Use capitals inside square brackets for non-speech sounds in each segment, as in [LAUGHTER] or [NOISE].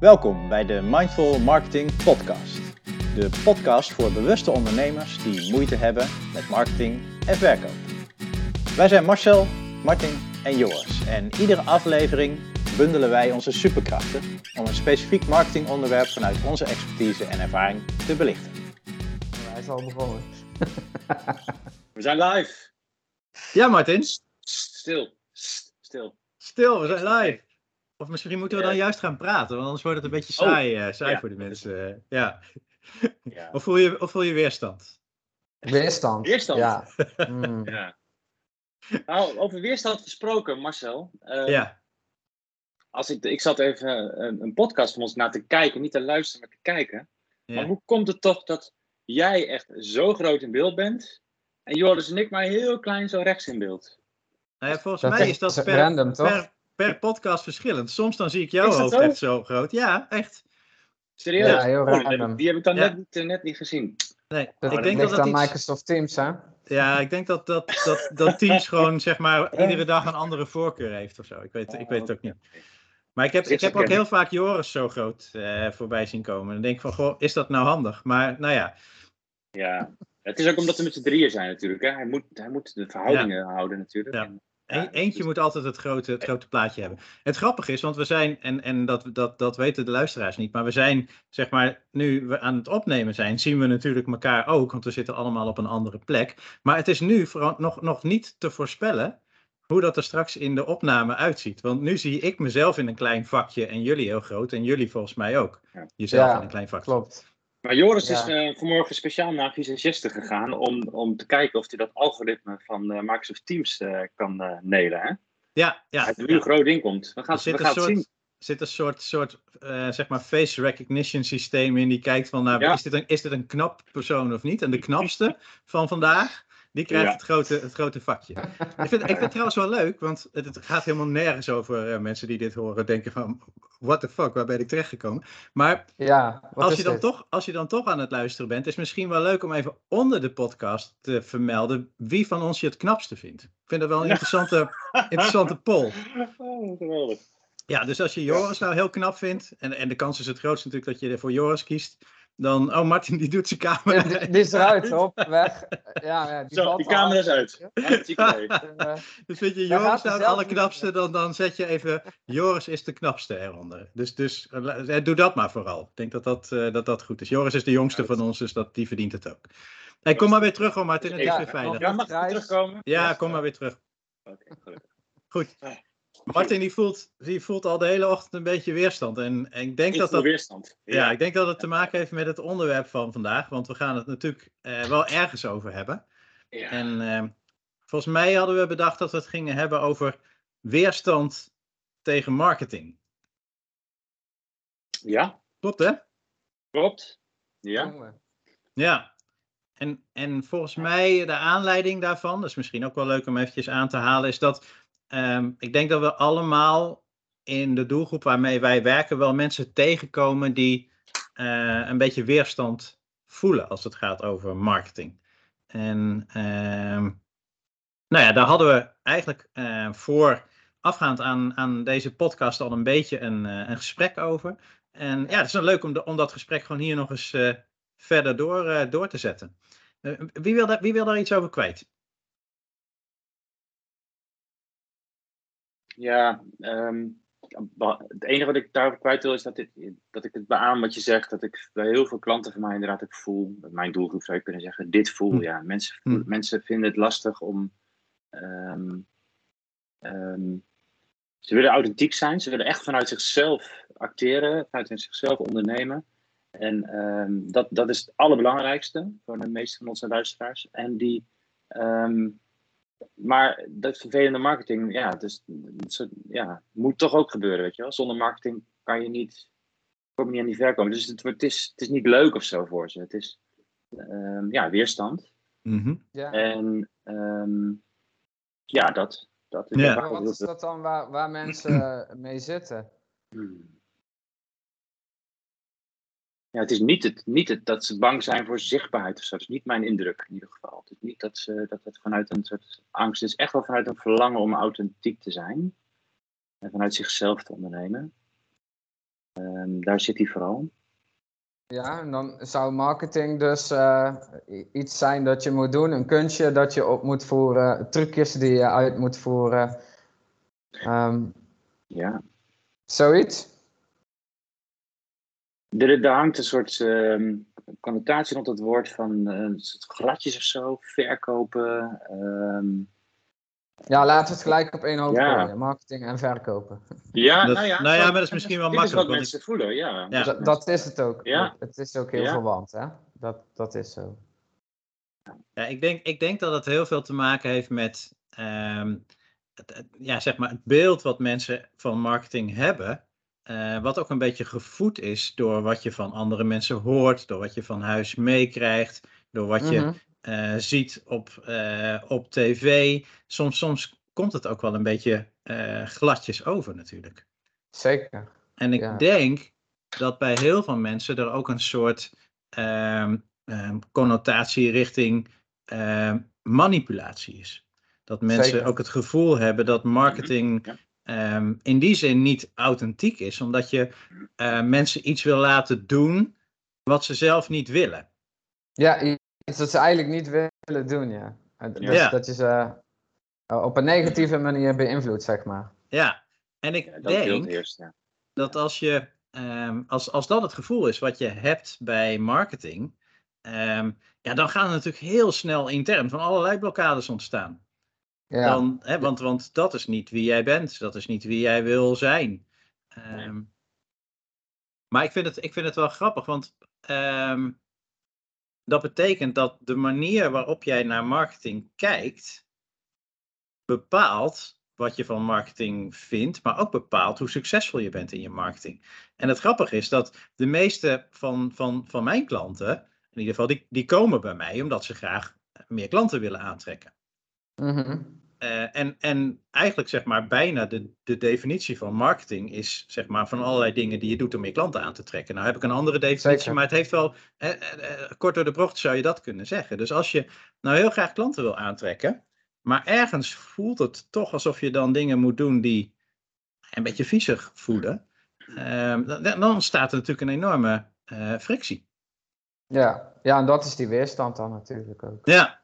Welkom bij de Mindful Marketing Podcast. De podcast voor bewuste ondernemers die moeite hebben met marketing en verkoop. Wij zijn Marcel, Martin en Joris en iedere aflevering bundelen wij onze superkrachten om een specifiek marketingonderwerp vanuit onze expertise en ervaring te belichten. Hij is al begonnen. [LAUGHS] We zijn live. Ja, Martin. Stil. Stil. Stil, we zijn live. Of misschien moeten we dan Ja. juist gaan praten, want anders wordt het een beetje Oh. saai, eh, saai Ja. voor de mensen. eh, ja. [LAUGHS] Ja. Of, voel je, of voel je weerstand? Weerstand. Weerstand. Ja. [LAUGHS] Mm. Ja. Nou, over weerstand gesproken, Marcel. Eh, ja. als ik, ik zat even eh, een, een podcast van ons naar te kijken, niet te luisteren, maar te kijken. Maar hoe komt het toch dat jij echt zo groot in beeld bent en Joris en ik maar heel klein zo rechts in beeld? Nou ja, volgens Dat mij is dat per, random, toch? per, per podcast verschillend. Soms dan zie ik jouw hoofd zo? echt zo groot. Ja, echt. Serieus? Ja, heel Oh, random. die heb ik dan Ja. net, niet, eh, net niet gezien. Nee, Dat ik denk dat dat aan iets... Microsoft Teams, hè? Ja, ik denk dat, dat, dat, dat Teams [LAUGHS] gewoon zeg maar iedere dag een andere voorkeur heeft of zo. Ik weet, ik weet het ook niet. Maar ik heb, ik heb ook heel vaak Joris zo groot eh, voorbij zien komen. Dan denk ik van, goh, is dat nou handig? Maar nou ja, Ja. Het is ook omdat we met z'n drieën zijn natuurlijk. Hè? Hij, moet, hij moet de verhoudingen houden natuurlijk. Ja. En, ja, eentje dus- moet altijd het grote, het grote plaatje hebben. Het grappige is, want we zijn, en, en dat, dat, dat weten de luisteraars niet, maar we zijn, zeg maar, nu we aan het opnemen zijn, zien we natuurlijk elkaar ook, want we zitten allemaal op een andere plek. Maar het is nu vooral nog, nog niet te voorspellen hoe dat er straks in de opname uitziet. Want nu zie ik mezelf in een klein vakje en jullie heel groot en jullie volgens mij ook. Jezelf Ja, in een klein vakje. Klopt. Maar Joris Ja. is eh, vanmorgen speciaal naar visagisten gegaan om, om te kijken of hij dat algoritme van eh, Microsoft Teams eh, kan nelen. Hè? Ja, ja. Hij er nu ja. groot in komt. We gaan, Er zit we het zien. zit een soort, soort zeg maar face recognition systeem in die kijkt van, nou, Ja. is, dit een, is dit een knap persoon of niet? En de knapste [LAUGHS] van vandaag, die krijgt Ja. het, grote, het grote vakje. Ik vind, ik vind het trouwens wel leuk, want het, het gaat helemaal nergens over eh, mensen die dit horen denken van, what the fuck, waar ben ik terechtgekomen? Maar Ja, wat als je, dan dit? toch, als je dan toch aan het luisteren bent, is het misschien wel leuk om even onder de podcast te vermelden wie van ons je het knapste vindt. Ik vind dat wel een Ja. interessante, interessante poll. Oh, geweldig. Ja, dus als je Joris nou heel knap vindt, en, en de kans is het grootst natuurlijk dat je voor Joris kiest, dan, oh Martin die doet zijn camera. Die, die is eruit, op, weg. Ja, ja, die Zo, die al camera is uit. En, eh, Dus vind je Joris nou het allerknapste, dan, dan zet je even Joris is de knapste eronder. Dus, dus eh, eh, doe dat maar vooral. Ik denk dat dat, eh, dat, dat goed is. Joris is de jongste van ons, dus dat, die verdient het ook. Hey, kom maar weer terug hoor Martin, het is Ja, weer veilig. Ja, mag terugkomen? Ja, kom maar weer terug. Oké, gelukkig. Goed. Martin die voelt, die voelt al de hele ochtend een beetje weerstand. En, en ik denk Ik dat dat weerstand. Ja, ik denk dat het te maken heeft met het onderwerp van vandaag, want we gaan het natuurlijk eh, wel ergens over hebben. Ja. En eh, volgens mij hadden we bedacht dat we het gingen hebben over weerstand tegen marketing. ja, Klopt hè? klopt. Ja. Ja. En, en volgens mij de aanleiding daarvan, dat is misschien ook wel leuk om eventjes aan te halen, is dat ehm, ik denk dat we allemaal in de doelgroep waarmee wij werken wel mensen tegenkomen die eh, een beetje weerstand voelen als het gaat over marketing. En ehm, nou ja, daar hadden we eigenlijk eh, voor afgaand aan, aan deze podcast al een beetje een, eh, een gesprek over. En ja, het is dan leuk om, om dat gesprek gewoon hier nog eens verder door, door te zetten. Wie, wil daar, wie wil daar iets over kwijt? Ja, ehm, het enige wat ik daarover kwijt wil is dat, dit, dat ik het beaam wat je zegt. Dat ik bij heel veel klanten van mij inderdaad ook voel. Mijn doelgroep zou je kunnen zeggen, dit voel. Hm. Ja, mensen, Hm. mensen vinden het lastig om. ehm, ehm, ze willen authentiek zijn. Ze willen echt vanuit zichzelf acteren. Vanuit zichzelf ondernemen. En dat, dat is het allerbelangrijkste voor de meeste van onze luisteraars. En die. Maar dat vervelende marketing, ja, dus, ja, moet toch ook gebeuren, weet je wel. Zonder marketing kan je niet, kom je niet aan die verkomen. Dus het, het, is, het is niet leuk of zo voor ze. Het is, ehm, ja, weerstand. Mhm. Ja. En ehm, ja, dat. dat is Ja. Maar wat is dat dan waar, waar mensen [CLEARS THROAT] mee zitten? Hmm. Ja, het is niet, het, niet het, dat ze bang zijn voor zichtbaarheid of zo. Dat is niet mijn indruk in ieder geval. Het is niet dat, ze, dat het vanuit een soort angst is. echt wel vanuit een verlangen om authentiek te zijn. En vanuit zichzelf te ondernemen. Ehm, daar zit hij vooral. Ja, en dan zou marketing dus uh, iets zijn dat je moet doen, een kunstje dat je op moet voeren, trucjes die je uit moet voeren. Um, ja. Zoiets? Er, er hangt een soort uh, connotatie rond het woord van uh, gladjes of zo, verkopen. Um, ja, laten we het gelijk op één hoop ja. gooien. Marketing en verkopen. Ja, dat, nou ja. Nou ja, maar dat is misschien wel makkelijk. Dit is wat mensen voelen, ja. ja. Dat, dat, is het ook. Ja. Het is ook heel verwant, hè. Dat, dat is zo. Ja, ik denk, ik denk dat het heel veel te maken heeft met... Um, het, ja, zeg maar het beeld wat mensen van marketing hebben... Uh, wat ook een beetje gevoed is door wat je van andere mensen hoort, door wat je van huis meekrijgt, door wat je mm -hmm. uh, ziet op, uh, op tv. Soms, soms komt het ook wel een beetje gladjes over natuurlijk. Zeker. En ik ja. denk dat bij heel veel mensen er ook een soort um, um, connotatie richting um, manipulatie is. Dat mensen Zeker. ook het gevoel hebben dat marketing Ja. Um, in die zin niet authentiek is, omdat je uh, mensen iets wil laten doen wat ze zelf niet willen. Ja, iets dat ze eigenlijk niet willen doen, ja. Dus Ja. dat je ze uh, op een negatieve manier beïnvloedt, zeg maar. Ja, en ik Ja, dat denk eerst, ja. dat als, je, um, als, als dat het gevoel is wat je hebt bij marketing, um, ja, dan gaan er natuurlijk heel snel intern van allerlei blokkades ontstaan. Ja, Dan, hè, want, want dat is niet wie jij bent, dat is niet wie jij wil zijn. Um, Nee. Maar ik vind, het, ik vind het wel grappig, want ehm, dat betekent dat de manier waarop jij naar marketing kijkt, bepaalt wat je van marketing vindt, maar ook bepaalt hoe succesvol je bent in je marketing. En het grappige is dat de meeste van, van, van mijn klanten, in ieder geval, die, die komen bij mij omdat ze graag meer klanten willen aantrekken. Mhm. Uh, en, en eigenlijk zeg maar bijna de, de definitie van marketing is zeg maar van allerlei dingen die je doet om meer klanten aan te trekken. Nou heb ik een andere definitie, Zeker. maar het heeft wel, eh, eh, eh, kort door de bocht zou je dat kunnen zeggen. Dus als je nou heel graag klanten wil aantrekken, maar ergens voelt het toch alsof je dan dingen moet doen die een beetje viezig voelen, ehm, dan, dan ontstaat er natuurlijk een enorme eh, frictie. ja. ja, en dat is die weerstand dan natuurlijk ook. Ja,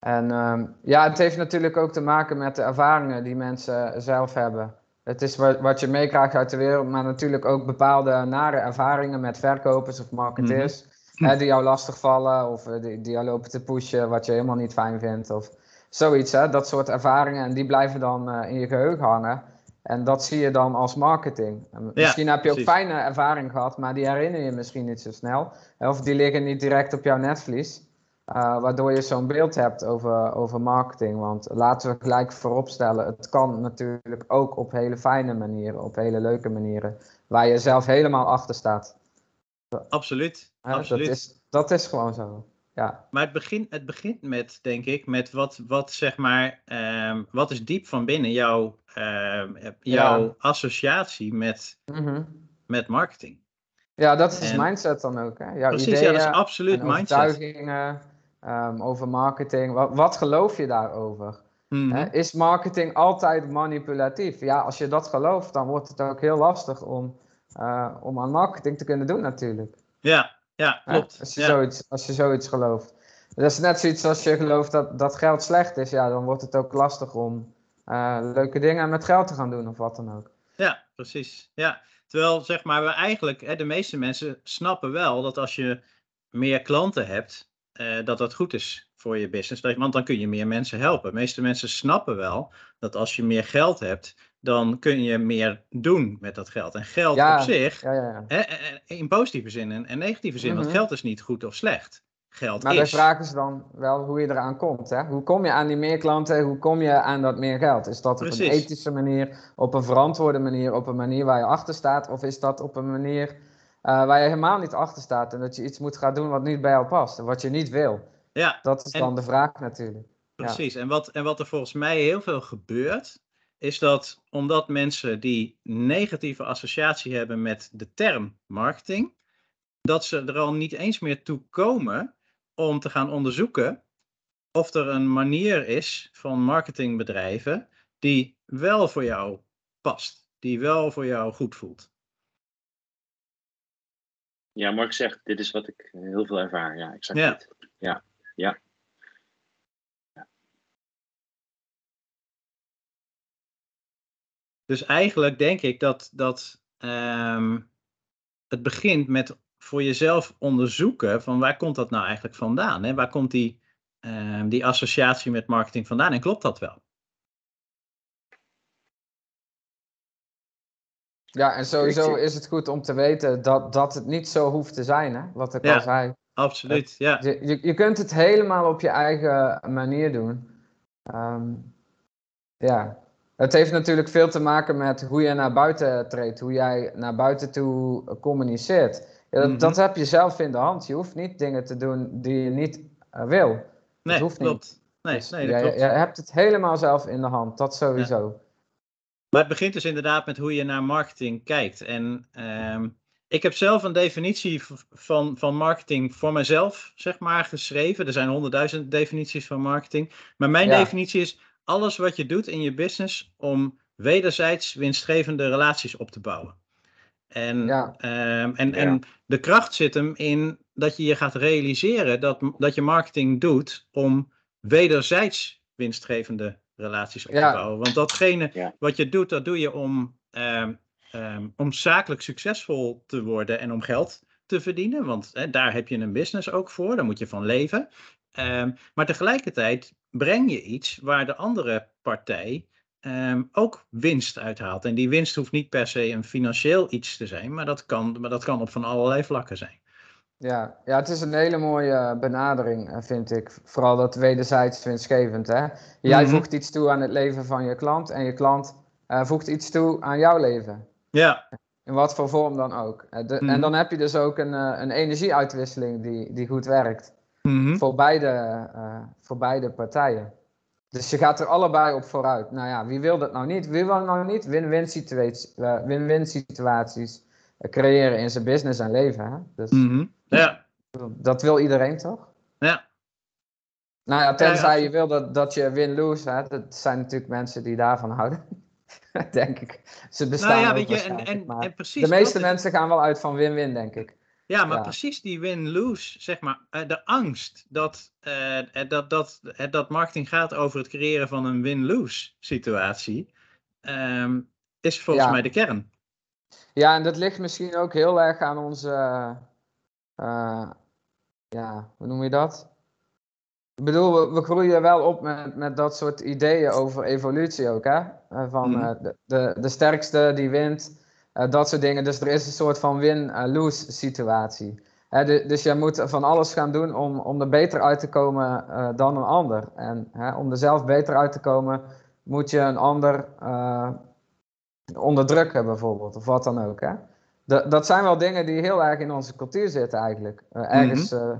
En ehm, ja, het heeft natuurlijk ook te maken met de ervaringen die mensen zelf hebben. Het is wat, wat je meekrijgt uit de wereld, maar natuurlijk ook bepaalde nare ervaringen met verkopers of marketeers. Hè, die jou lastigvallen of eh, die, die jou lopen te pushen wat je helemaal niet fijn vindt. Of zoiets, hè? dat soort ervaringen. En die blijven dan eh, in je geheugen hangen. En dat zie je dan als marketing. En misschien heb je ook fijne ervaringen gehad, maar die herinner je misschien niet zo snel. Of die liggen niet direct op jouw netvlies. Uh, waardoor je zo'n beeld hebt over, over marketing. Want laten we gelijk vooropstellen, het kan natuurlijk ook op hele fijne manieren, op hele leuke manieren, waar je zelf helemaal achter staat. absoluut. Absoluut. Dat, is, dat is gewoon zo. Ja, Maar het begint, het begint met, denk ik, met wat, wat zeg maar, ehm, wat is diep van binnen jouw, ehm, jouw Ja. associatie met, Mhm. met marketing. ja dat is En- mindset dan ook. Hè? Jouw Precies, ja, ideeën dat is absoluut mindset. Ehm, over marketing. Wat, wat geloof je daarover? Mhm. Is marketing altijd manipulatief? Ja, als je dat gelooft, dan wordt het ook heel lastig om, eh, om aan marketing te kunnen doen natuurlijk. Ja, ja, klopt. Als, je Ja. zoiets, als je zoiets gelooft. Dat is net zoiets als je gelooft dat, dat geld slecht is, ja, dan wordt het ook lastig om eh, leuke dingen met geld te gaan doen of wat dan ook. Ja, precies. Ja. Terwijl, zeg maar, we eigenlijk, hè, de meeste mensen snappen wel dat als je meer klanten hebt, eh, dat dat goed is voor je business. Dat- Want dan kun je meer mensen helpen. De meeste mensen snappen wel dat als je meer geld hebt, dan kun je meer doen met dat geld. En geld Ja, op zich, Ja, ja, hè, eh, eh, in positieve zin en, en negatieve zin, want Mhm. geld is niet goed of slecht. Geld Maar de is. vraag is dan wel hoe je eraan komt. Hè? Hoe kom je aan die meer klanten? Hoe kom je aan dat meer geld? Is dat op een ethische manier, op een verantwoorde manier, op een manier waar je achter staat? Of is dat op een manier eh, waar je helemaal niet achter staat en dat je iets moet gaan doen wat niet bij jou past en wat je niet wil? Ja, Dat is En- dan de vraag natuurlijk. Ja. Precies. En, wat, en wat er volgens mij heel veel gebeurt, is dat omdat mensen die negatieve associatie hebben met de term marketing, dat ze er al niet eens meer toe komen om te gaan onderzoeken of er een manier is van marketingbedrijven die wel voor jou past, die wel voor jou goed voelt. Ja, Mark zegt, dit is wat ik heel veel ervaar. Ja, exact. Ja, ja. Dus eigenlijk denk ik dat, dat ehm, het begint met voor jezelf onderzoeken van waar komt dat nou eigenlijk vandaan? Hè? Waar komt die, ehm, die associatie met marketing vandaan en klopt dat wel? Ja, en sowieso is het goed om te weten dat, dat het niet zo hoeft te zijn, hè? wat ik Ja. al zei. Absoluut, ja. Je, je, je kunt het helemaal op je eigen manier doen. Ehm, ja, het heeft natuurlijk veel te maken met hoe je naar buiten treedt, hoe jij naar buiten toe communiceert. Ja, dat, Mhm. dat heb je zelf in de hand. Je hoeft niet dingen te doen die je niet eh, wil. Nee, hoeft niet. klopt. Nee, Dus nee, dat je, klopt. je hebt het helemaal zelf in de hand, dat sowieso. Maar het begint dus inderdaad met hoe je naar marketing kijkt. En ehm, ik heb zelf een definitie van, van marketing voor mezelf, zeg maar, geschreven. Er zijn honderdduizend definities van marketing. Maar mijn Ja. definitie is alles wat je doet in je business om wederzijds winstgevende relaties op te bouwen. En, Ja. ehm, en, Ja. en de kracht zit hem in dat je je gaat realiseren dat, dat je marketing doet om wederzijds winstgevende relaties op te bouwen. Want datgene wat je doet, dat doe je om, ehm, ehm, om zakelijk succesvol te worden en om geld te verdienen. Want hè, daar heb je een business ook voor, daar moet je van leven. Ehm, maar tegelijkertijd breng je iets waar de andere partij ook winst uithaalt. En die winst hoeft niet per se een financieel iets te zijn, maar dat kan, maar dat kan op van allerlei vlakken zijn. Ja, ja, het is een hele mooie benadering, eh, vind ik. Vooral dat wederzijds winstgevend. Hè? Jij Mhm. voegt iets toe aan het leven van je klant en je klant eh, voegt iets toe aan jouw leven. Ja, In wat voor vorm dan ook. Eh, de- Mhm. En dan heb je dus ook een, eh, een energieuitwisseling die, die goed werkt. Mhm. Voor, beide, eh, voor beide partijen. Dus je gaat er allebei op vooruit. Nou ja, wie wil dat nou niet? Wie wil nou niet win-win situaties, eh, win-win situaties eh, creëren in zijn business en leven? Hè? Dus. Ja, dat wil iedereen toch? ja. Nou ja, tenzij je wil dat, dat je win-lose, hè? dat zijn natuurlijk mensen die daarvan houden. [LAUGHS] Denk ik. Ze bestaan Nou ja, weet je, en, en, precies. de meeste dat mensen gaan wel uit van win-win, denk ik. Ja, maar Ja. precies die win-lose, zeg maar, eh, de angst dat, eh, eh, dat, dat, dat marketing gaat over het creëren van een win-lose situatie, ehm, is volgens Ja. mij de kern. Ja, en dat ligt misschien ook heel erg aan onze. Eh, ja, hoe noem je dat? Ik bedoel, we, we groeien wel op met, met dat soort ideeën over evolutie ook, hè? Eh, van Mhm. eh, de, de, de sterkste die wint, dat soort dingen. Dus er is een soort van win-lose situatie. De- dus je moet van alles gaan doen om, om er beter uit te komen dan een ander. En hè, om er zelf beter uit te komen, moet je een ander onderdrukken bijvoorbeeld, of wat dan ook. Hè? Da- dat zijn wel dingen die heel erg in onze cultuur zitten eigenlijk. Eh, ergens, eh,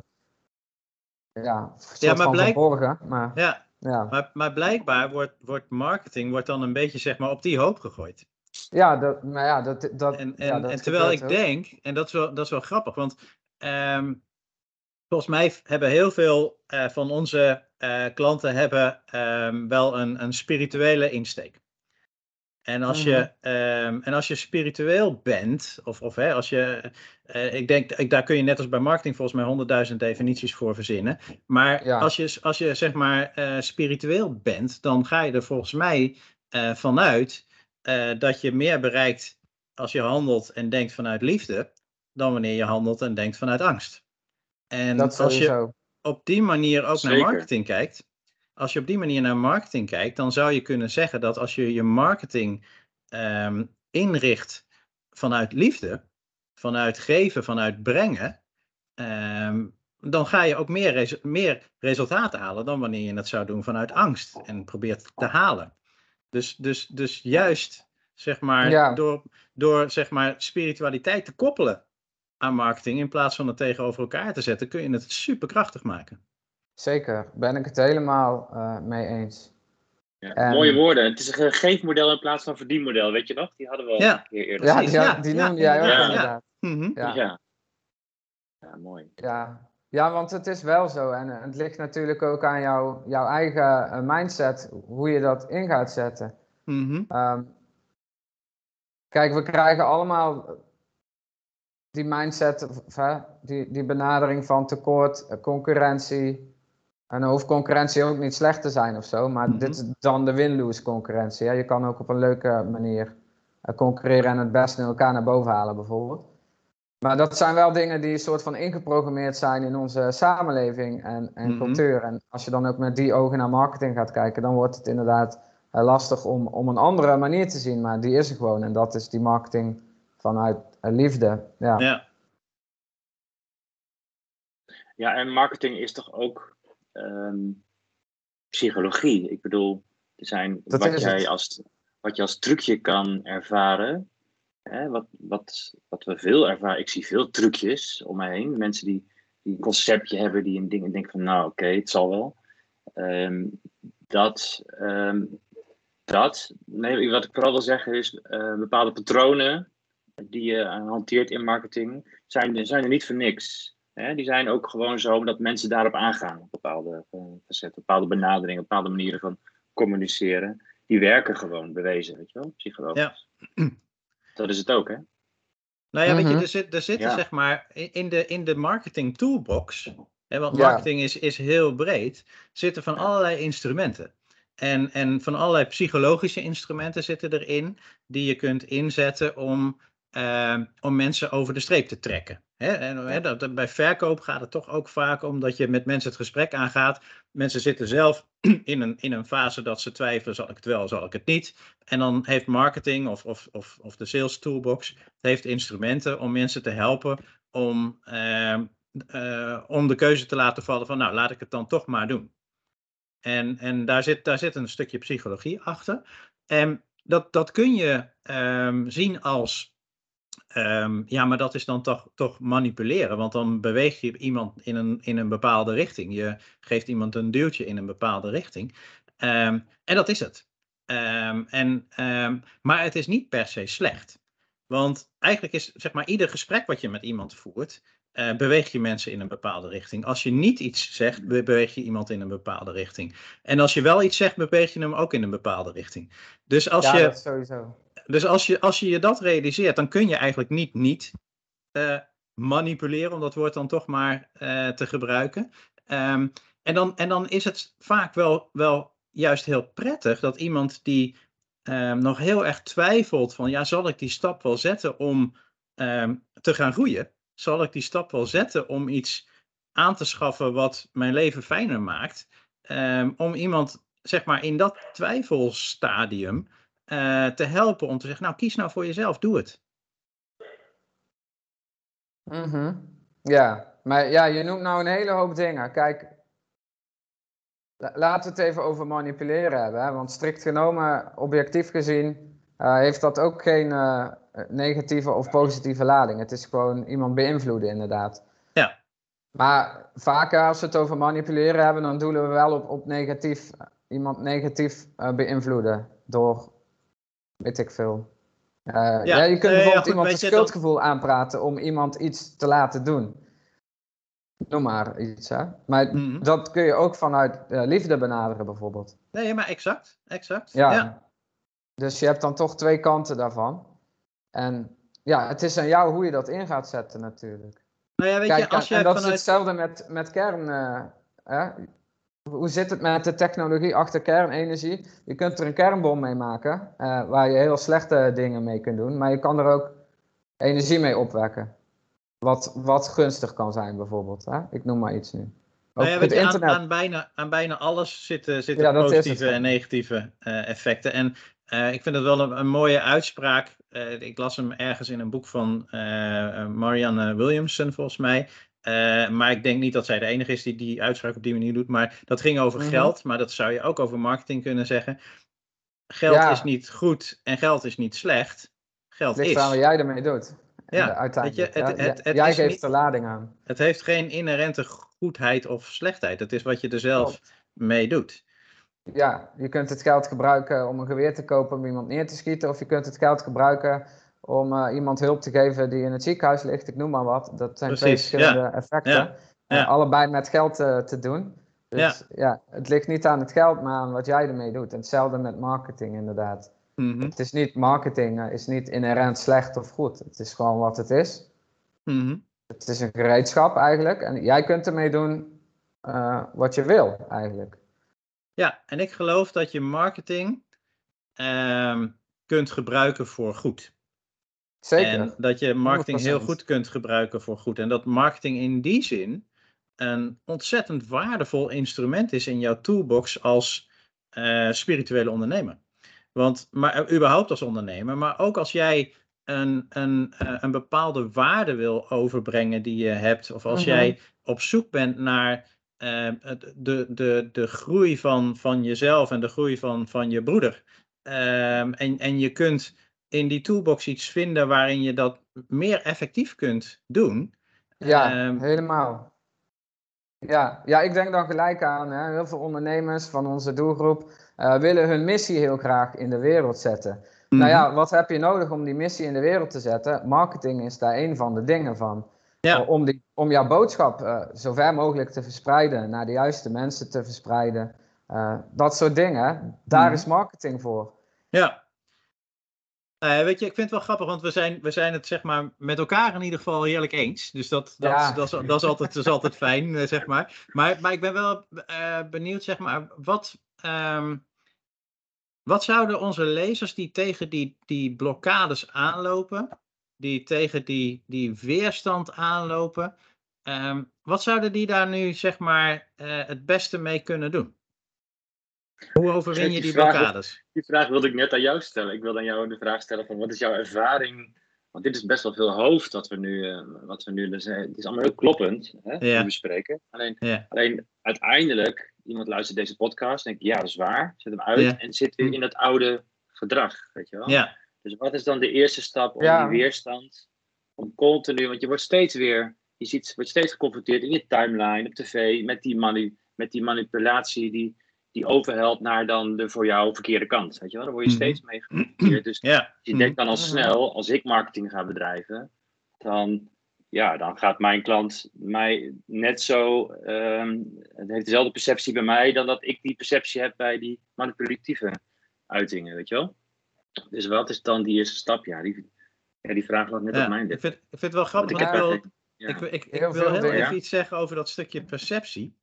ja, Ja, maar van blijk- verborgen. Maar, Ja, ja. maar, maar blijkbaar wordt, wordt marketing wordt dan een beetje zeg maar, op die hoop gegooid. Ja, dat, maar ja, dat, dat, En, ja, dat en terwijl ik ook. denk, en dat is wel, dat is wel grappig, want ehm, volgens mij hebben heel veel eh, van onze klanten hebben, ehm, wel een, een spirituele insteek. En als, je, ehm, en als je spiritueel bent, of, of hè, als je, eh, ik denk, ik, daar kun je net als bij marketing volgens mij honderdduizend definities voor verzinnen. Maar Ja. als je, als je zeg maar eh, spiritueel bent, dan ga je er volgens mij eh, vanuit eh, dat je meer bereikt als je handelt en denkt vanuit liefde, dan wanneer je handelt en denkt vanuit angst. En Dat als je op die manier ook naar marketing kijkt, als je op die manier naar marketing kijkt, dan zou je kunnen zeggen dat als je je marketing ehm, inricht vanuit liefde, vanuit geven, vanuit brengen, ehm, dan ga je ook meer, resu- meer resultaten halen dan wanneer je het zou doen vanuit angst en probeert te halen. Dus, dus, dus juist zeg maar, Ja. door, door zeg maar, spiritualiteit te koppelen aan marketing in plaats van het tegenover elkaar te zetten, kun je het superkrachtig maken. Zeker, ben ik het helemaal eh, mee eens. Ja, En- Mooie woorden. Het is een geefmodel in plaats van verdienmodel, weet je nog? Die hadden we al Ja. een keer eerder. Ja, die, ja, die ja, noemde jij ook inderdaad, inderdaad. Mhm. Ja. ja. Ja, mooi. Ja. ja, want het is wel zo. En het ligt natuurlijk ook aan jou, jouw eigen eh, mindset, hoe je dat in gaat zetten. Mhm. Ehm, kijk, we krijgen allemaal die mindset, of, hè, die, die benadering van tekort, eh, concurrentie. En dan hoeft concurrentie ook niet slecht te zijn of zo, maar Mhm. dit is dan de win-lose concurrentie. Hè. Je kan ook op een leuke manier eh, concurreren en het beste in elkaar naar boven halen, bijvoorbeeld. Maar dat zijn wel dingen die een soort van ingeprogrammeerd zijn in onze samenleving en, en Mhm. cultuur. En als je dan ook met die ogen naar marketing gaat kijken, dan wordt het inderdaad eh, lastig om, om een andere manier te zien. Maar die is er gewoon en dat is die marketing vanuit eh, liefde. Ja. Ja, Ja, en marketing is toch ook ehm, psychologie. Ik bedoel, er zijn Dat wat, jij het. als, wat je als trucje kan ervaren. Hè, wat, wat, wat we veel ervaren. Ik zie veel trucjes om me heen. Mensen die, die een conceptje hebben, die een ding en denken van nou oké, het zal wel. Ehm, dat, ehm, dat, nee, wat ik vooral wil zeggen is, eh, bepaalde patronen die je hanteert in marketing, zijn, zijn er niet voor niks. Hè? Die zijn ook gewoon zo omdat mensen daarop aangaan, op bepaalde eh, facetten, bepaalde benaderingen, bepaalde manieren van communiceren. Die werken gewoon, bewezen, weet je wel, psychologisch. [CLEARS THROAT] Dat is het ook, hè? Nou ja, weet je, Mhm. er, zit, er zitten Ja. zeg maar in de, in de marketing toolbox, hè, want Ja. marketing is, is heel breed, zitten van allerlei instrumenten. En, en van allerlei psychologische instrumenten zitten erin die je kunt inzetten om, eh, om mensen over de streep te trekken. En, dat, bij verkoop gaat het toch ook vaak om dat je met mensen het gesprek aangaat. Mensen zitten zelf [CLEARS THROAT] in een, in een fase dat ze twijfelen, zal ik het wel, zal ik het niet. En dan heeft marketing of, of, of, of de sales toolbox heeft instrumenten om mensen te helpen om, ehm, eh, om de keuze te laten vallen van nou laat ik het dan toch maar doen. En, en daar, zit, daar zit een stukje psychologie achter. En dat, dat kun je ehm, zien als ehm, ja, maar dat is dan toch, toch manipuleren, want dan beweeg je iemand in een, in een bepaalde richting. Je geeft iemand een duwtje in een bepaalde richting. Ehm, en dat is het. Ehm, en, maar het is niet per se slecht. Want eigenlijk is zeg maar ieder gesprek wat je met iemand voert, eh, beweeg je mensen in een bepaalde richting. Als je niet iets zegt, be- beweeg je iemand in een bepaalde richting. En als je wel iets zegt, beweeg je hem ook in een bepaalde richting. Dus als ja, je dat sowieso. Dus als je, als je je dat realiseert, dan kun je eigenlijk niet niet eh, manipuleren, om dat woord dan toch maar eh, te gebruiken. Ehm, en, dan, en dan is het vaak wel, wel juist heel prettig dat iemand die ehm, nog heel erg twijfelt van, ja, zal ik die stap wel zetten om ehm, te gaan groeien? Zal ik die stap wel zetten om iets aan te schaffen wat mijn leven fijner maakt? Om iemand, zeg maar, in dat twijfelstadium eh, te helpen om te zeggen, nou kies nou voor jezelf, doe het. Mhm. Ja, maar ja, je noemt nou een hele hoop dingen. Kijk, la- laten we het even over manipuleren hebben. Hè? Want strikt genomen, objectief gezien, eh, heeft dat ook geen eh, negatieve of positieve lading. Het is gewoon iemand beïnvloeden, inderdaad. Ja. Maar vaker als we het over manipuleren hebben, dan doelen we wel op, op negatief, iemand negatief beïnvloeden door, weet ik veel. Eh, ja, je kunt ja, bijvoorbeeld goed, iemand een dan- schuldgevoel aanpraten om iemand iets te laten doen. Noem maar iets, hè. Maar Mhm. dat kun je ook vanuit eh, liefde benaderen, bijvoorbeeld. Nee, maar exact, exact. Ja. ja. Dus je hebt dan toch twee kanten daarvan. En ja, het is aan jou hoe je dat in gaat zetten, natuurlijk. Nou ja, weet Kijk, je, als je en dat is hetzelfde met, met kern. eh, hè? Hoe zit het met de technologie achter kernenergie? Je kunt er een kernbom mee maken, eh, waar je heel slechte dingen mee kunt doen, maar je kan er ook energie mee opwekken. Wat, wat gunstig kan zijn, bijvoorbeeld. Hè? Ik noem maar iets nu. Ook Nou ja, het weet je, aan, bijna, aan bijna alles zitten, zitten Ja, positieve en negatieve eh, effecten. En eh, ik vind het wel een, een mooie uitspraak. Ik las hem ergens in een boek van Marianne Williamson, volgens mij. Eh, maar ik denk niet dat zij de enige is die die uitspraak op die manier doet. Maar dat ging over Mhm. geld, maar dat zou je ook over marketing kunnen zeggen. Geld Ja. is niet goed en geld is niet slecht. Geld Het ligt is. aan wat jij ermee doet. Ja, uiteindelijk. je, het- ja. het- het jij is geeft niet- de lading aan. Het heeft geen inherente goedheid of slechtheid. Het is wat je er zelf Klopt. mee doet. Ja, je kunt het geld gebruiken om een geweer te kopen om iemand neer te schieten. Of je kunt het geld gebruiken om eh, iemand hulp te geven die in het ziekenhuis ligt. Ik noem maar wat. Dat zijn twee verschillende effecten. Ja, ja. allebei met geld eh, te doen. Dus ja. het ligt niet aan het geld, maar aan wat jij ermee doet. En hetzelfde met marketing inderdaad. Mhm. Het is niet marketing, eh, is niet inherent slecht of goed. Het is gewoon wat het is. Mhm. Het is een gereedschap eigenlijk. En jij kunt ermee doen wat je wil eigenlijk. Ja, en ik geloof dat je marketing ehm, kunt gebruiken voor goed. Zeker. En dat je marketing heel 100%. goed kunt gebruiken voor goed. En dat marketing in die zin een ontzettend waardevol instrument is in jouw toolbox als eh, spirituele ondernemer. Want, maar eh, überhaupt als ondernemer, maar ook als jij een, een, eh, een bepaalde waarde wil overbrengen die je hebt, of als Mhm. jij op zoek bent naar het- de, de, de groei van, van jezelf en de groei van, van je broeder. Ehm, en, en je kunt in die toolbox iets vinden waarin je dat meer effectief kunt doen. Ja, Ehm, helemaal. Ja, ja, ik denk dan gelijk aan, hè, heel veel ondernemers van onze doelgroep eh, willen hun missie heel graag in de wereld zetten. Nou mhm. ja, wat heb je nodig om die missie in de wereld te zetten? Marketing is daar een van de dingen van. Ja. Eh, Om, die, om jouw boodschap eh, zo ver mogelijk te verspreiden, naar de juiste mensen te verspreiden. Dat soort dingen, daar Mhm. is marketing voor. Ja. Nou weet je, ik vind het wel grappig, want we zijn, we zijn het zeg maar met elkaar in ieder geval heerlijk eens. Dus dat, dat, Ja. dat, is, dat, is, altijd, dat is altijd fijn, eh, zeg maar. maar. Maar ik ben wel eh, benieuwd, zeg maar, wat, ehm, wat zouden onze lezers die tegen die, die blokkades aanlopen, die tegen die, die weerstand aanlopen, ehm, wat zouden die daar nu, zeg maar, eh, het beste mee kunnen doen? Hoe overwin je Die die vraag- blokkades? Die vraag wilde ik net aan jou stellen. Ik wilde aan jou de vraag stellen van wat is jouw ervaring? Want dit is best wel veel hoofd wat we nu, eh, wat we nu dus, eh, het is allemaal heel kloppend, hè, Ja. we bespreken. Alleen, Ja. alleen uiteindelijk, iemand luistert deze podcast en denkt, ja, dat is waar. Zet hem uit Ja. en zit weer in dat oude gedrag, weet je wel? Ja. Dus wat is dan de eerste stap om Ja. die weerstand, om continu, want je wordt steeds weer, je ziet, wordt steeds geconfronteerd in je timeline, op tv, met die, mani, met die manipulatie die, die overhelt naar dan de voor jou verkeerde kant, weet je wel? Daar word je Mhm. steeds mee [CLEARS THROAT] geconfronteerd. Dus Ja. je denkt dan al Mhm. snel, als ik marketing ga bedrijven, dan, ja, dan gaat mijn klant mij net zo, ehm, het heeft dezelfde perceptie bij mij dan dat ik die perceptie heb bij die manipulatieve uitingen, weet je wel? Dus wat is dan die eerste stap? Ja, die, ja, die vraag lag net Ja, op mijn ik, lip. vind, ik vind het wel grappig, Want ik ik heb ja. ik, ik, ik Heel wil heel dingen. even Ja. iets zeggen over dat stukje perceptie.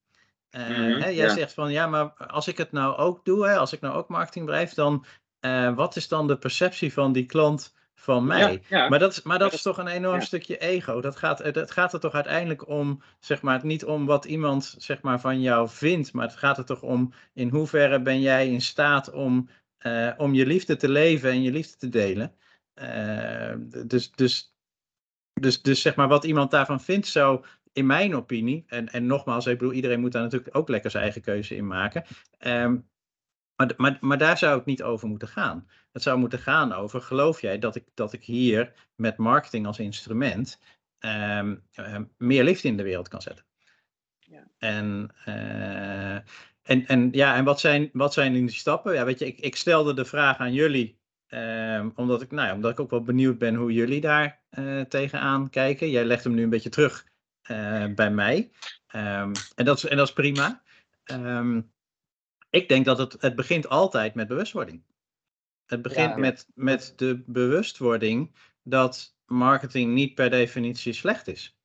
Eh, Mhm, hè, jij ja. zegt van ja, maar als ik het nou ook doe, hè, als ik nou ook marketing bedrijf, dan eh, wat is dan de perceptie van die klant van mij? Ja, ja. Maar dat, is, maar dat is toch een enorm stukje ego. Dat gaat, het het gaat er toch uiteindelijk om, zeg maar, niet om wat iemand zeg maar, van jou vindt, maar het gaat er toch om in hoeverre ben jij in staat om, eh, om je liefde te leven en je liefde te delen. Eh, dus, dus, dus, dus zeg maar, wat iemand daarvan vindt, zou in mijn opinie, en, en nogmaals, ik bedoel, iedereen moet daar natuurlijk ook lekker zijn eigen keuze in maken. Ehm, maar, maar, maar daar zou het niet over moeten gaan. Het zou moeten gaan over, geloof jij dat ik, dat ik hier met marketing als instrument ehm, ehm, meer liefde in de wereld kan zetten? Ja. En, eh, en, en, ja, en wat, zijn, wat zijn die stappen? Ja, weet je, ik, ik stelde de vraag aan jullie, omdat, ik, nou ja, omdat ik ook wel benieuwd ben hoe jullie daar eh, tegenaan kijken. Jij legt hem nu een beetje terug bij mij. Ehm, en, dat is, en dat is prima. Ehm, ik denk dat het, het begint altijd met bewustwording. Het begint Ja. met, met de bewustwording dat marketing niet per definitie slecht is.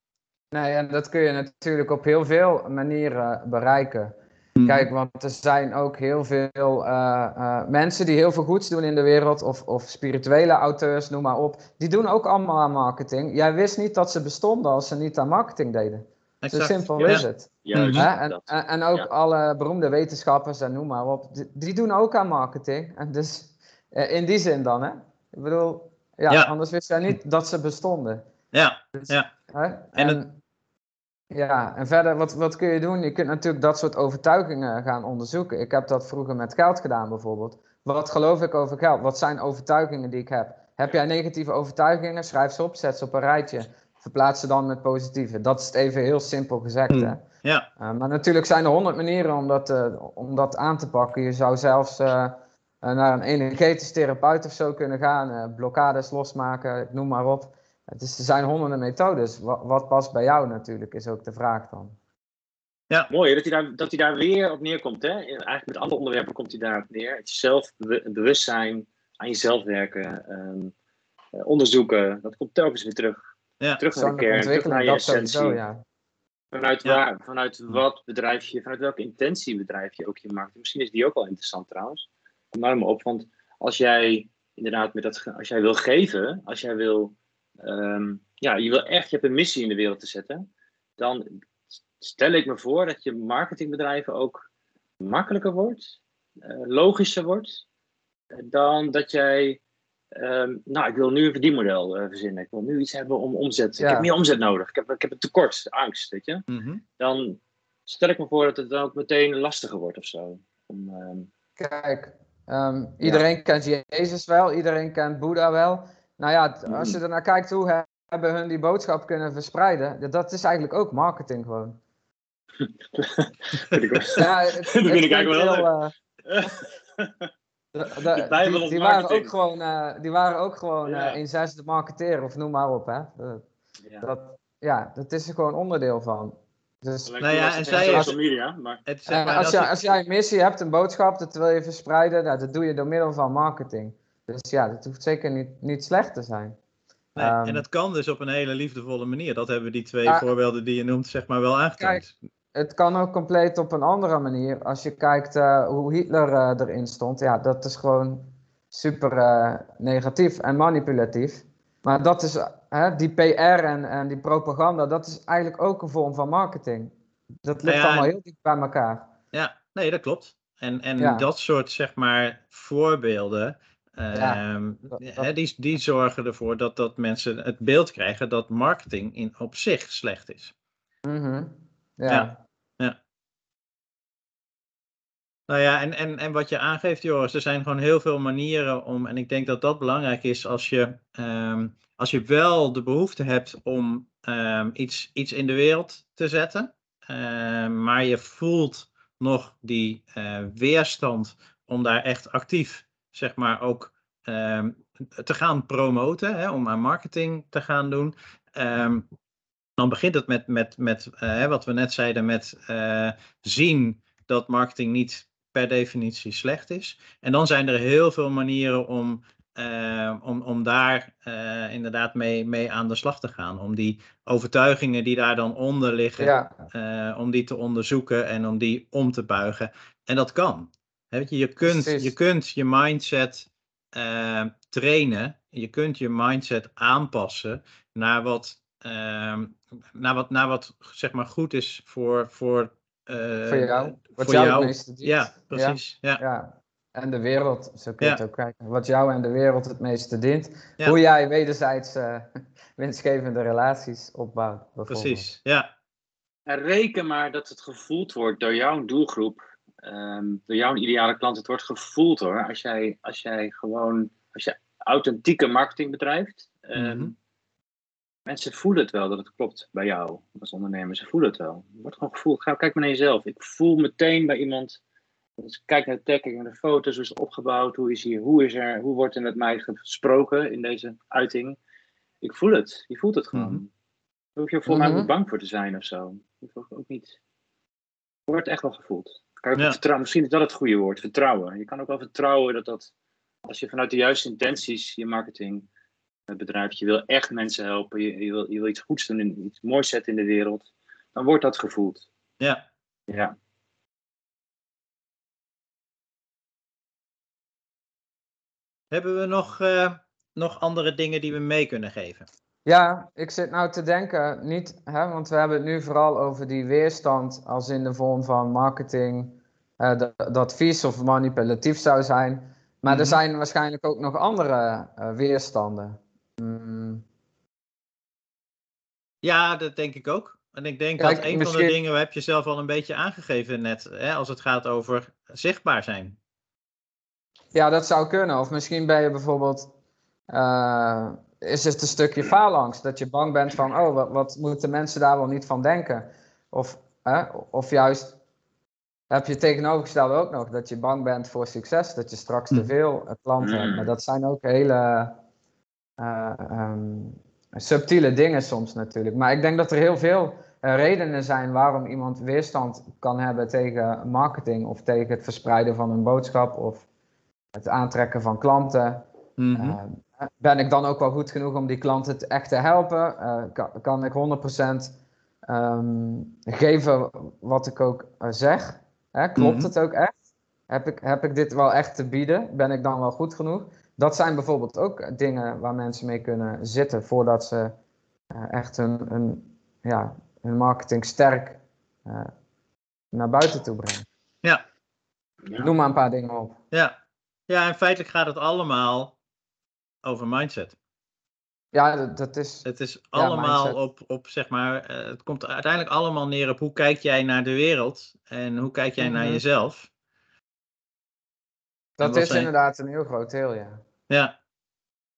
Nee, en dat kun je natuurlijk op heel veel manieren bereiken. Kijk, want er zijn ook heel veel eh, eh, mensen die heel veel goeds doen in de wereld, of, of spirituele auteurs, noem maar op. Die doen ook allemaal aan marketing. Jij wist niet dat ze bestonden als ze niet aan marketing deden. Zo Exact. simpel Ja. is het. Mhm. Hè? En, en, en ook Ja. alle beroemde wetenschappers en noem maar op, die, die doen ook aan marketing. En dus eh, in die zin dan, hè? Ik bedoel, ja, Ja. anders wist jij niet dat ze bestonden. Ja, Dus, Ja. Hè? En En, het- ja, en verder, wat, wat kun je doen? Je kunt natuurlijk dat soort overtuigingen gaan onderzoeken. Ik heb dat vroeger met geld gedaan bijvoorbeeld. Wat geloof ik over geld? Wat zijn overtuigingen die ik heb? Heb jij negatieve overtuigingen? Schrijf ze op, zet ze op een rijtje. Verplaats ze dan met positieve. Dat is het even heel simpel gezegd. Hmm. Hè? ja, Uh, maar natuurlijk zijn er honderd manieren om dat, eh, om dat aan te pakken. Je zou zelfs eh, eh, naar een energetisch therapeut of zo kunnen gaan, eh, blokkades losmaken, noem maar op. Het is, er zijn honderden methodes. Wat, wat past bij jou natuurlijk, is ook de vraag dan. Mooi hè, dat hij, daar, dat hij daar weer op neerkomt. Hè? Eigenlijk met andere onderwerpen komt hij daarop neer. Het zelfbewustzijn, aan jezelf werken, ehm, eh, onderzoeken. Dat komt telkens weer terug. Ja. terug naar de kern, terug naar je essentie. sowieso, ja. Vanuit, Ja. waar, vanuit wat bedrijf je, vanuit welke intentie bedrijf je ook je markt. Misschien is die ook wel interessant trouwens. Kom daar maar op, want als jij inderdaad met dat, als jij wil geven, als jij wil, ehm, ja, je wil echt, je hebt een missie in de wereld te zetten, dan stel ik me voor dat je marketingbedrijven ook makkelijker wordt, eh, logischer wordt, eh, dan dat jij, ehm, nou, ik wil nu een verdienmodel eh, verzinnen, ik wil nu iets hebben om omzet, ik heb meer omzet nodig, ik heb, ik heb een tekort, angst, weet je. Mhm. dan stel ik me voor dat het dan ook meteen lastiger wordt of zo. Om, ehm, Kijk, iedereen kent Jezus wel, iedereen kent Boeddha wel. Nou ja, t- als je Mhm. er naar kijkt, hoe he- hebben hun die boodschap kunnen verspreiden? Dat is eigenlijk ook marketing gewoon. vind [LAUGHS] ik wel- Ja, [LAUGHS] het, Dat vind ik eigenlijk wel heel, [LAUGHS] de- de- De die, als die waren ook gewoon, eh, die waren ook gewoon Ja. eh, in zesde marketeren of noem maar op. Hè. Dat, ja. dat, ja, dat is er gewoon onderdeel van. Dus Nou ja, als en het zij social media, maar Het, zeg en maar, als, als je- als jij een missie hebt, een boodschap, dat wil je verspreiden, nou, dat doe je door middel van marketing. Dus ja, dat hoeft zeker niet, niet slecht te zijn. Nee, Ehm, en dat kan dus op een hele liefdevolle manier. Dat hebben die twee voorbeelden die je noemt, zeg maar, wel aangetoond. Het kan ook compleet op een andere manier. Als je kijkt eh, hoe Hitler eh, erin stond, ja, dat is gewoon super eh, negatief en manipulatief. Maar dat is, hè, die PR en, en die propaganda, dat is eigenlijk ook een vorm van marketing. Dat ligt Nou ja, allemaal heel dicht bij elkaar. Ja, nee, dat klopt. En, en Ja. dat soort, zeg maar, voorbeelden, Ja, ehm, dat- dat- die, die zorgen ervoor dat, dat mensen het beeld krijgen dat marketing in, op zich slecht is. Mhm. ja. Ja. Nou ja, en, en, en wat je aangeeft, Joris, er zijn gewoon heel veel manieren om, en ik denk dat dat belangrijk is als je, ehm, als je wel de behoefte hebt om ehm, iets, iets in de wereld te zetten, maar je voelt nog die eh, weerstand om daar echt actief, zeg maar, ook ehm, te gaan promoten, hè, om aan marketing te gaan doen. Ehm, dan begint het met, met, met eh, wat we net zeiden, met eh, zien dat marketing niet per definitie slecht is. En dan zijn er heel veel manieren om, eh, om, om daar eh, inderdaad mee, mee aan de slag te gaan. Om die overtuigingen die daar dan onder liggen, Ja, om die te onderzoeken en om die om te buigen. En dat kan. Weet je, je, kunt, Precies. je kunt je mindset eh, trainen. Je kunt je mindset aanpassen naar wat, ehm, naar wat, naar wat zeg maar goed is voor, voor, eh, voor jou. Wat voor jou, jou. het meeste dient. Ja, precies. Ja. Ja. En de wereld, zo kun je Ja. het ook kijken. Wat jou en de wereld het meeste dient. Ja. Hoe jij wederzijds eh, [LAUGHS] winstgevende relaties opbouwt. bijvoorbeeld. Precies. Ja. En reken maar dat het gevoeld wordt door jouw doelgroep, ehm, door jouw ideale klant. Het wordt gevoeld hoor. Als jij, als jij gewoon, als je authentieke marketing bedrijft. ehm, Mhm. Mensen voelen het wel dat het klopt bij jou als ondernemer. Ze voelen het wel. Het wordt gewoon gevoeld. Ga, kijk maar naar jezelf. Ik voel meteen bij iemand. Dus kijk naar de tag, kijk naar de foto's. Hoe is het opgebouwd? Hoe, is hier, hoe, is er, hoe wordt er met mij gesproken in deze uiting? Ik voel het. Je voelt het gewoon. Mhm. Daar hoef je voor mij ook Mhm. niet bang voor te zijn of zo. Ik hoef ook niet. Het wordt echt wel gevoeld. Ja. vertrouwen, misschien is dat het goede woord, vertrouwen. Je kan ook wel vertrouwen dat dat, als je vanuit de juiste intenties je marketing bedrijft, je wil echt mensen helpen, je, je, wil, je wil iets goeds doen, iets moois zetten in de wereld, dan wordt dat gevoeld. Ja. Ja. Hebben we nog, eh, nog andere dingen die we mee kunnen geven? Ja, ik zit nou te denken, niet, hè, want we hebben het nu vooral over die weerstand als in de vorm van marketing, eh, dat, vies of manipulatief zou zijn. Maar Mhm. er zijn waarschijnlijk ook nog andere eh, weerstanden. Mm, Ja, dat denk ik ook. En ik denk Kijk, dat een van de dingen, we heb je zelf al een beetje aangegeven net, hè, als het gaat over zichtbaar zijn. Ja, dat zou kunnen. Of misschien ben je bijvoorbeeld. eh, is het een stukje faalangst? Dat je bang bent van. Oh, wat, wat moeten mensen daar wel niet van denken? Of, hè, of juist. Heb je tegenovergestelde ook nog dat je bang bent voor succes, dat je straks te Hm. veel eh, klanten hebt. Mm. Maar dat zijn ook hele eh, ehm, subtiele dingen soms natuurlijk. Maar ik denk dat er heel veel eh, redenen zijn waarom iemand weerstand kan hebben tegen marketing of tegen het verspreiden van een boodschap of het aantrekken van klanten. Uh, ben ik dan ook wel goed genoeg om die klanten te echt te helpen? Uh, kan, kan, ik 100% um, geven wat ik ook uh, zeg? Hè? Klopt Mhm. het ook echt? Heb ik, heb ik dit wel echt te bieden? Ben ik dan wel goed genoeg? Dat zijn bijvoorbeeld ook dingen waar mensen mee kunnen zitten voordat ze echt hun, hun, ja, hun marketing sterk naar buiten toe brengen. Ja. Ja. Noem maar een paar dingen op. Ja. ja, en feitelijk gaat het allemaal over mindset. Ja, dat, dat is. Het is allemaal op, op, zeg maar, eh, het komt uiteindelijk allemaal neer op hoe kijk jij naar de wereld en hoe kijk jij naar Mhm. jezelf. Dat is zijn- inderdaad een heel groot deel, ja. Ja,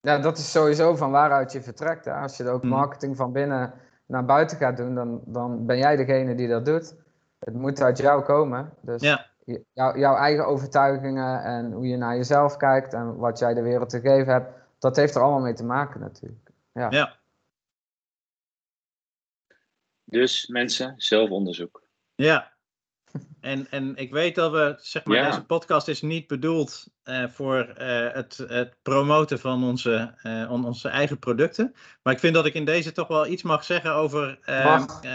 Ja, dat is sowieso van waaruit je vertrekt. Hè. Als je ook Mhm. marketing van binnen naar buiten gaat doen, dan, dan ben jij degene die dat doet. Het moet uit jou komen. Dus ja, jou- jouw eigen overtuigingen en hoe je naar jezelf kijkt en wat jij de wereld te geven hebt, dat heeft er allemaal mee te maken natuurlijk. Ja. ja, Dus mensen, zelfonderzoek. ja. En, en ik weet dat we, zeg maar, Ja. deze podcast is niet bedoeld eh, voor eh, het, het promoten van onze, eh, on- onze eigen producten. Maar ik vind dat ik in deze toch wel iets mag zeggen over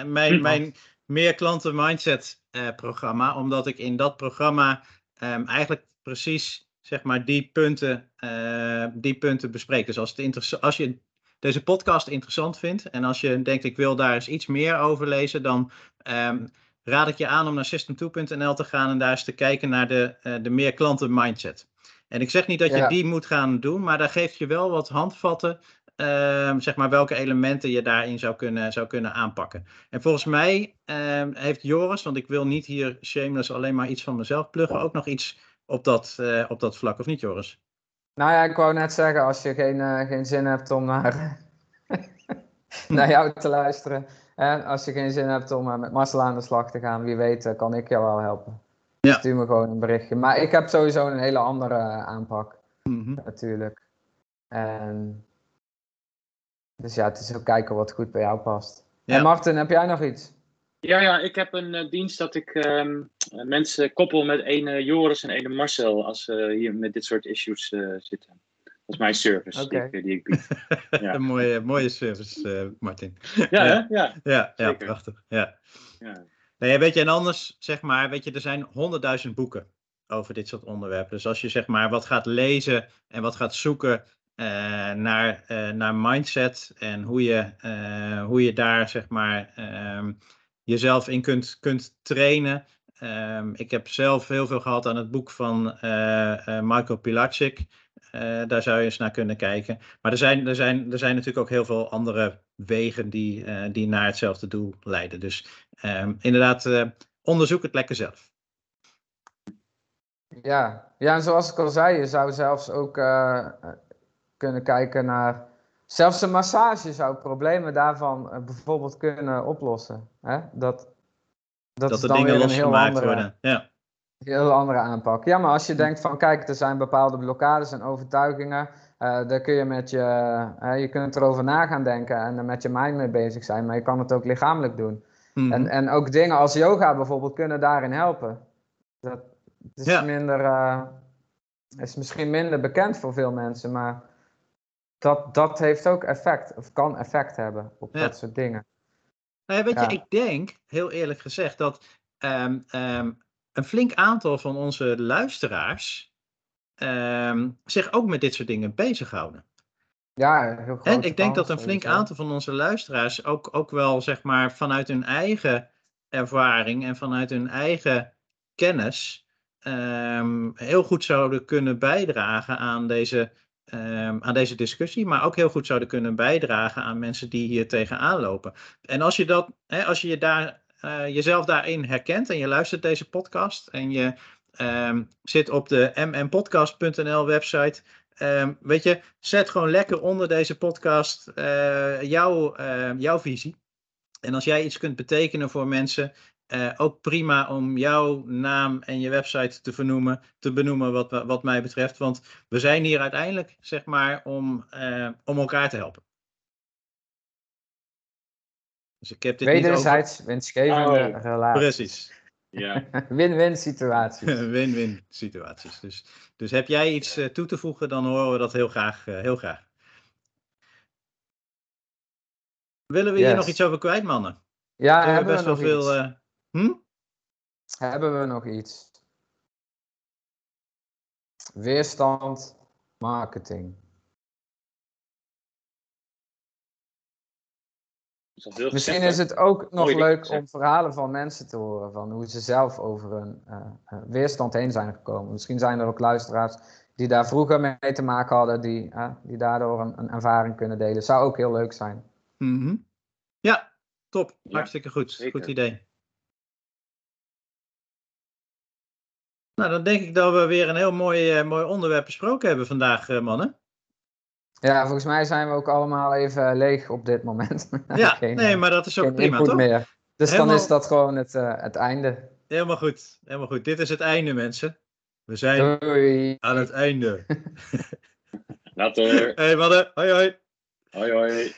mijn, mijn meer klanten mindset eh, programma. Omdat ik in dat programma ehm, eigenlijk precies zeg maar, die, punten, eh, die punten bespreek. Dus als, het als je deze podcast interessant vindt en als je denkt ik wil daar eens iets meer over lezen, dan ehm, raad ik je aan om naar system2.nl te gaan en daar eens te kijken naar de, eh, de meer klanten mindset. En ik zeg niet dat je Ja. die moet gaan doen, maar daar geeft je wel wat handvatten, ehm, zeg maar welke elementen je daarin zou kunnen, zou kunnen aanpakken. En volgens mij ehm, heeft Joris, want ik wil niet hier shameless alleen maar iets van mezelf pluggen, ook nog iets op dat, eh, op dat vlak, of niet Joris? Nou ja, ik wou net zeggen, als je geen, eh, geen zin hebt om naar, [LAUGHS] naar jou te luisteren, en als je geen zin hebt om eh, met Marcel aan de slag te gaan, wie weet kan ik jou wel helpen. Ja. Stuur me gewoon een berichtje. Maar ik heb sowieso een hele andere aanpak. Mhm. natuurlijk. En dus ja, het is ook kijken wat goed bij jou past. Ja. En Martin, heb jij nog iets? Ja, ja, ik heb een eh, dienst dat ik ehm, eh, mensen koppel met ene Joris en ene Marcel als ze hier met dit soort issues eh, zitten. Dat is mijn service die, ik, die ik bied. [LAUGHS] Ja. een mooie, mooie service, eh, Martin. Ja, Ja. Ja. Ja, ja prachtig. Ja. ja. Nee, weet je, en anders, zeg maar, weet je, er zijn honderdduizend boeken over dit soort onderwerpen. Dus als je, zeg maar, wat gaat lezen en wat gaat zoeken eh, naar, eh, naar mindset en hoe je, eh, hoe je daar, zeg maar, ehm, jezelf in kunt, kunt trainen. Ehm, ik heb zelf heel veel gehad aan het boek van eh eh Michael Pilarczyk. Eh, daar zou je eens naar kunnen kijken. Maar er zijn, er zijn, er zijn natuurlijk ook heel veel andere wegen die, die naar hetzelfde doel leiden. Dus Ehm, inderdaad, onderzoek het lekker zelf. Ja. ja, en zoals ik al zei, je zou zelfs ook kunnen kijken naar. Zelfs een massage zou problemen daarvan eh, bijvoorbeeld kunnen oplossen. Hè? Dat, dat, de dingen losgemaakt andere, worden. Ja, heel andere aanpak. Ja, maar als je denkt van kijk, er zijn bepaalde blokkades en overtuigingen. eh daar kun je met je, eh, je kunt erover na gaan denken en er met je mind mee bezig zijn, maar je kan het ook lichamelijk doen. Mhm. En, en ook dingen als yoga bijvoorbeeld kunnen daarin helpen. Dat is, Ja. minder, eh, is misschien minder bekend voor veel mensen, maar dat, dat heeft ook effect, of kan effect hebben op Ja. dat soort dingen. Nou ja, weet Ja. je, ik denk, heel eerlijk gezegd, dat ehm, ehm, een flink aantal van onze luisteraars ehm, zich ook met dit soort dingen bezighouden. Ja, heel grote En ik denk dat een flink aantal van onze luisteraars ook, ook wel, zeg maar, vanuit hun eigen ervaring en vanuit hun eigen kennis heel goed zouden kunnen bijdragen aan deze, ehm, aan deze discussie, maar ook heel goed zouden kunnen bijdragen aan mensen die hier tegenaan lopen. En als je, dat, hè, als je je daar, eh, jezelf daarin herkent en je luistert deze podcast en je ehm, zit op de mmpodcast.nl website, Ehm, weet je, zet gewoon lekker onder deze podcast eh, jouw, jouw visie. En als jij iets kunt betekenen voor mensen, eh, ook prima om jouw naam en je website te vernoemen, te benoemen wat, wat mij betreft. Want we zijn hier uiteindelijk, zeg maar, om, eh, om elkaar te helpen. Dus ik heb dit niet over... Wederzijds winstgevende Oh. relatie. Precies. Ja. [LAUGHS] Win-win situaties. [LAUGHS] Win-win situaties. Dus, dus heb jij iets uh, toe te voegen, dan horen we dat heel graag. Uh, heel graag. Willen we yes. hier nog iets over kwijt, mannen? Ja, we hebben best we nog wel veel. Hm? Hebben we nog iets? Weerstand, marketing. Is Misschien is het ook nog leuk om verhalen van mensen te horen, van hoe ze zelf over een uh, weerstand heen zijn gekomen. Misschien zijn er ook luisteraars die daar vroeger mee te maken hadden, die, uh, die daardoor een, een, ervaring kunnen delen. Zou ook heel leuk zijn. Mm -hmm. Ja, top. Ja, Hartstikke goed. Zeker. Goed idee. Nou, dan denk ik dat we weer een heel mooi, mooi onderwerp besproken hebben vandaag, mannen. Ja, volgens mij zijn we ook allemaal even leeg op dit moment. [LAUGHS] Ja, geen, nee, maar dat is ook prima, toch? Meer. Dus Helemaal... dan is dat gewoon het, uh, het einde. Helemaal goed, helemaal goed. Dit is het einde, mensen. We zijn Doei. aan het einde. [LAUGHS] Later. Hey, mannen. Hoi, hoi. Hoi, hoi.